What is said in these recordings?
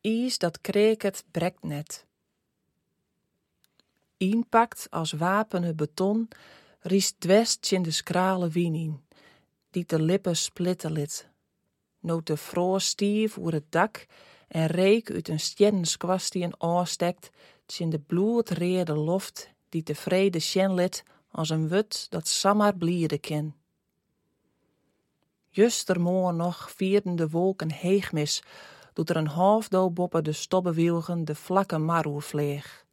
Ies dat kreeket brekt net. Inpakt als wapenen beton riest dwest in de skrale wien in, die de lippen splitten lit. Noot de vroor stief oer het dak en reek uit een stjernenskwast die een oorstekt, in de bloedreerde loft die tevreden sjen lit als een wut dat samar blieden ken. Justermoor nog vierden de wolken heegmis, doet er een halfdo boppen de stobbewielgen de vlakke maroer vleeg.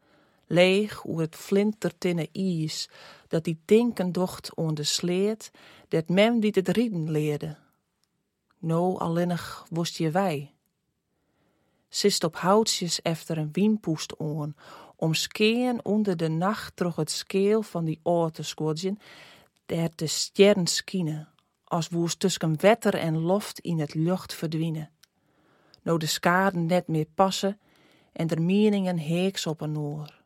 Leeg oer het flintertinne ijs, dat die tinken docht on de sleet, dat mem die het rieden leerde. No alleenig woest je wij. Sist op houtjes efter een wienpoest on, om skeen onder de nacht troch het skeel van die oor te skodjen, der de sterren skienen, als woest tussen wetter en loft in het lucht verdwienen. Nou de skaden net meer passen en der meningen heeks op een oor.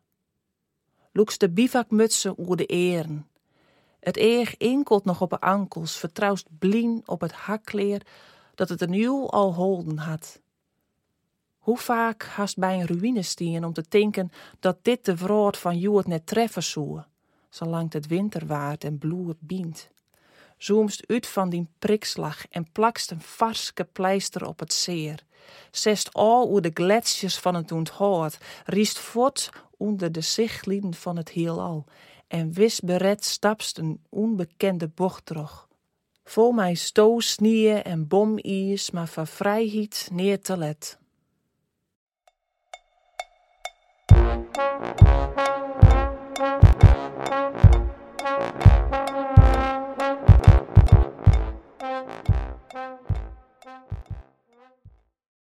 Loeks de bivakmutsen oer de eren. Het eeg inkelt nog op de ankels, vertrouwst blien op het hakkleer dat het een nieuw al holden had. Hoe vaak hast bij een ruïne stien om te denken dat dit de vrood van Joet net treffen zou, zolang het winter waard en bloed bient. Zoomst uit van die prikslag en plakst een varske pleister op het zeer. Zest al oer de gletsjers van het onthoud, riest voort onder de zichtlieden van het heelal en wis bered stapst een onbekende bocht terug. Vol mij stoos, snieën en bomiers, maar van vrijheid neer te let. Música